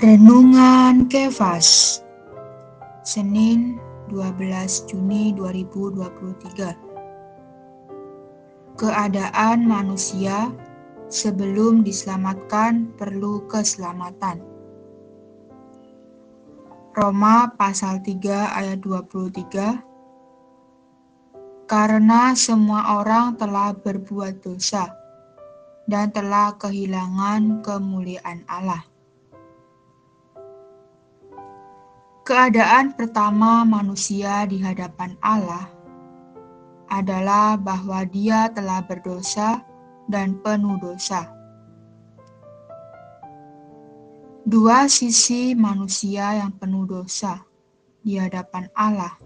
Renungan Kefas Senin 12 Juni 2023 Keadaan manusia sebelum diselamatkan perlu keselamatan. Roma pasal 3 ayat 23 Karena semua orang telah berbuat dosa dan telah kehilangan kemuliaan Allah Keadaan pertama manusia di hadapan Allah adalah bahwa dia telah berdosa dan penuh dosa. Dua sisi manusia yang penuh dosa di hadapan Allah.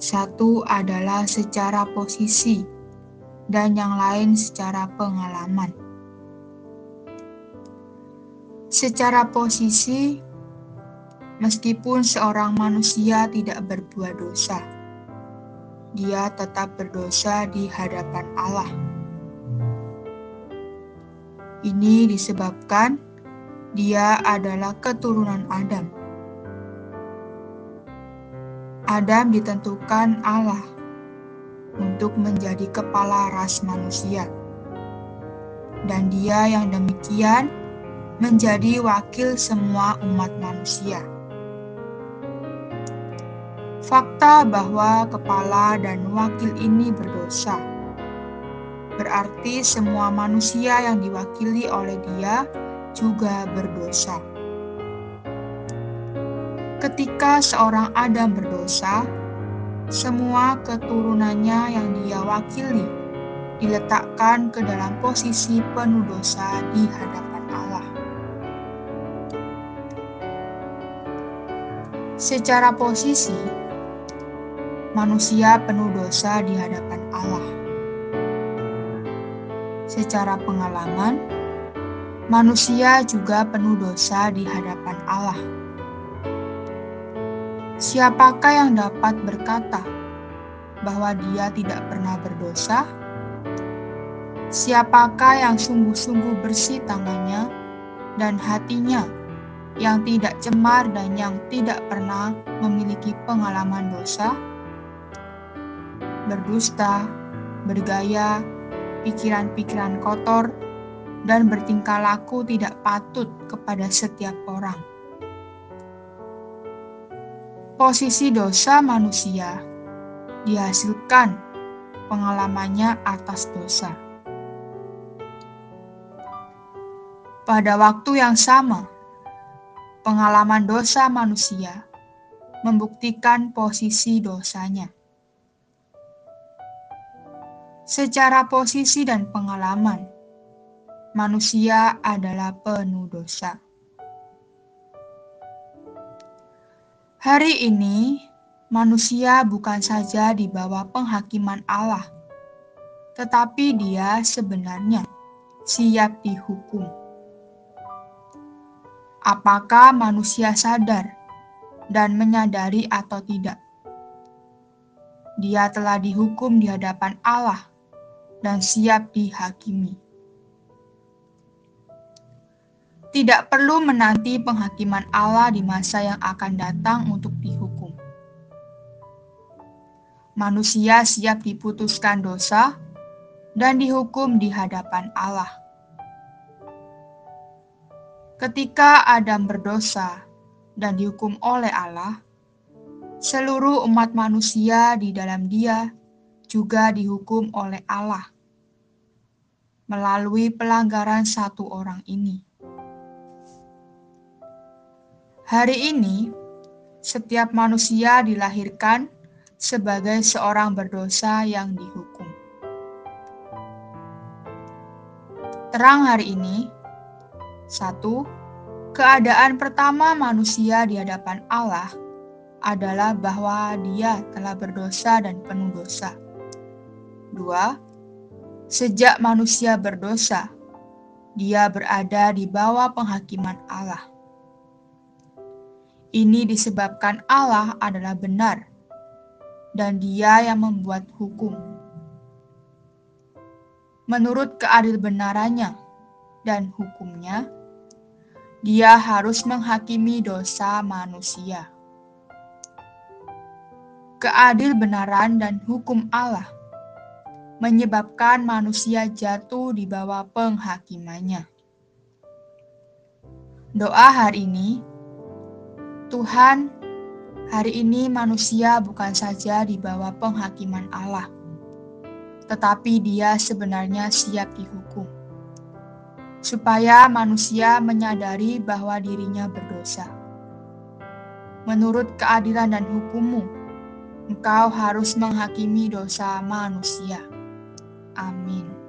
Satu adalah secara posisi, dan yang lain secara pengalaman. Secara posisi, Meskipun seorang manusia tidak berbuat dosa, dia tetap berdosa di hadapan Allah. Ini disebabkan dia adalah keturunan Adam. Adam ditentukan Allah untuk menjadi kepala ras manusia, dan Dia yang demikian menjadi wakil semua umat manusia. Fakta bahwa kepala dan wakil ini berdosa berarti semua manusia yang diwakili oleh Dia juga berdosa. Ketika seorang Adam berdosa, semua keturunannya yang dia wakili diletakkan ke dalam posisi penuh dosa di hadapan Allah. Secara posisi, manusia penuh dosa di hadapan Allah. Secara pengalaman, manusia juga penuh dosa di hadapan Allah. Siapakah yang dapat berkata bahwa dia tidak pernah berdosa? Siapakah yang sungguh-sungguh bersih tangannya dan hatinya yang tidak cemar dan yang tidak pernah memiliki pengalaman dosa? Berdusta, bergaya, pikiran-pikiran kotor, dan bertingkah laku tidak patut kepada setiap orang. Posisi dosa manusia dihasilkan pengalamannya atas dosa. Pada waktu yang sama, pengalaman dosa manusia membuktikan posisi dosanya. Secara posisi dan pengalaman, manusia adalah penuh dosa. Hari ini, manusia bukan saja di bawah penghakiman Allah, tetapi dia sebenarnya siap dihukum. Apakah manusia sadar dan menyadari atau tidak? Dia telah dihukum di hadapan Allah dan siap dihakimi. Tidak perlu menanti penghakiman Allah di masa yang akan datang untuk dihukum. Manusia siap diputuskan dosa dan dihukum di hadapan Allah. Ketika Adam berdosa dan dihukum oleh Allah, seluruh umat manusia di dalam Dia juga dihukum oleh Allah melalui pelanggaran satu orang ini. Hari ini, setiap manusia dilahirkan sebagai seorang berdosa yang dihukum. Terang hari ini, satu, keadaan pertama manusia di hadapan Allah adalah bahwa dia telah berdosa dan penuh dosa. 2. Sejak manusia berdosa, dia berada di bawah penghakiman Allah. Ini disebabkan Allah adalah benar, dan Dia yang membuat hukum. Menurut keadil benarannya dan hukumnya, dia harus menghakimi dosa manusia. Keadil benaran dan hukum Allah menyebabkan manusia jatuh di bawah penghakimannya. Doa hari ini, Tuhan, hari ini manusia bukan saja di bawah penghakiman Allah, tetapi dia sebenarnya siap dihukum supaya manusia menyadari bahwa dirinya berdosa. Menurut keadilan dan hukummu, engkau harus menghakimi dosa manusia. Amin.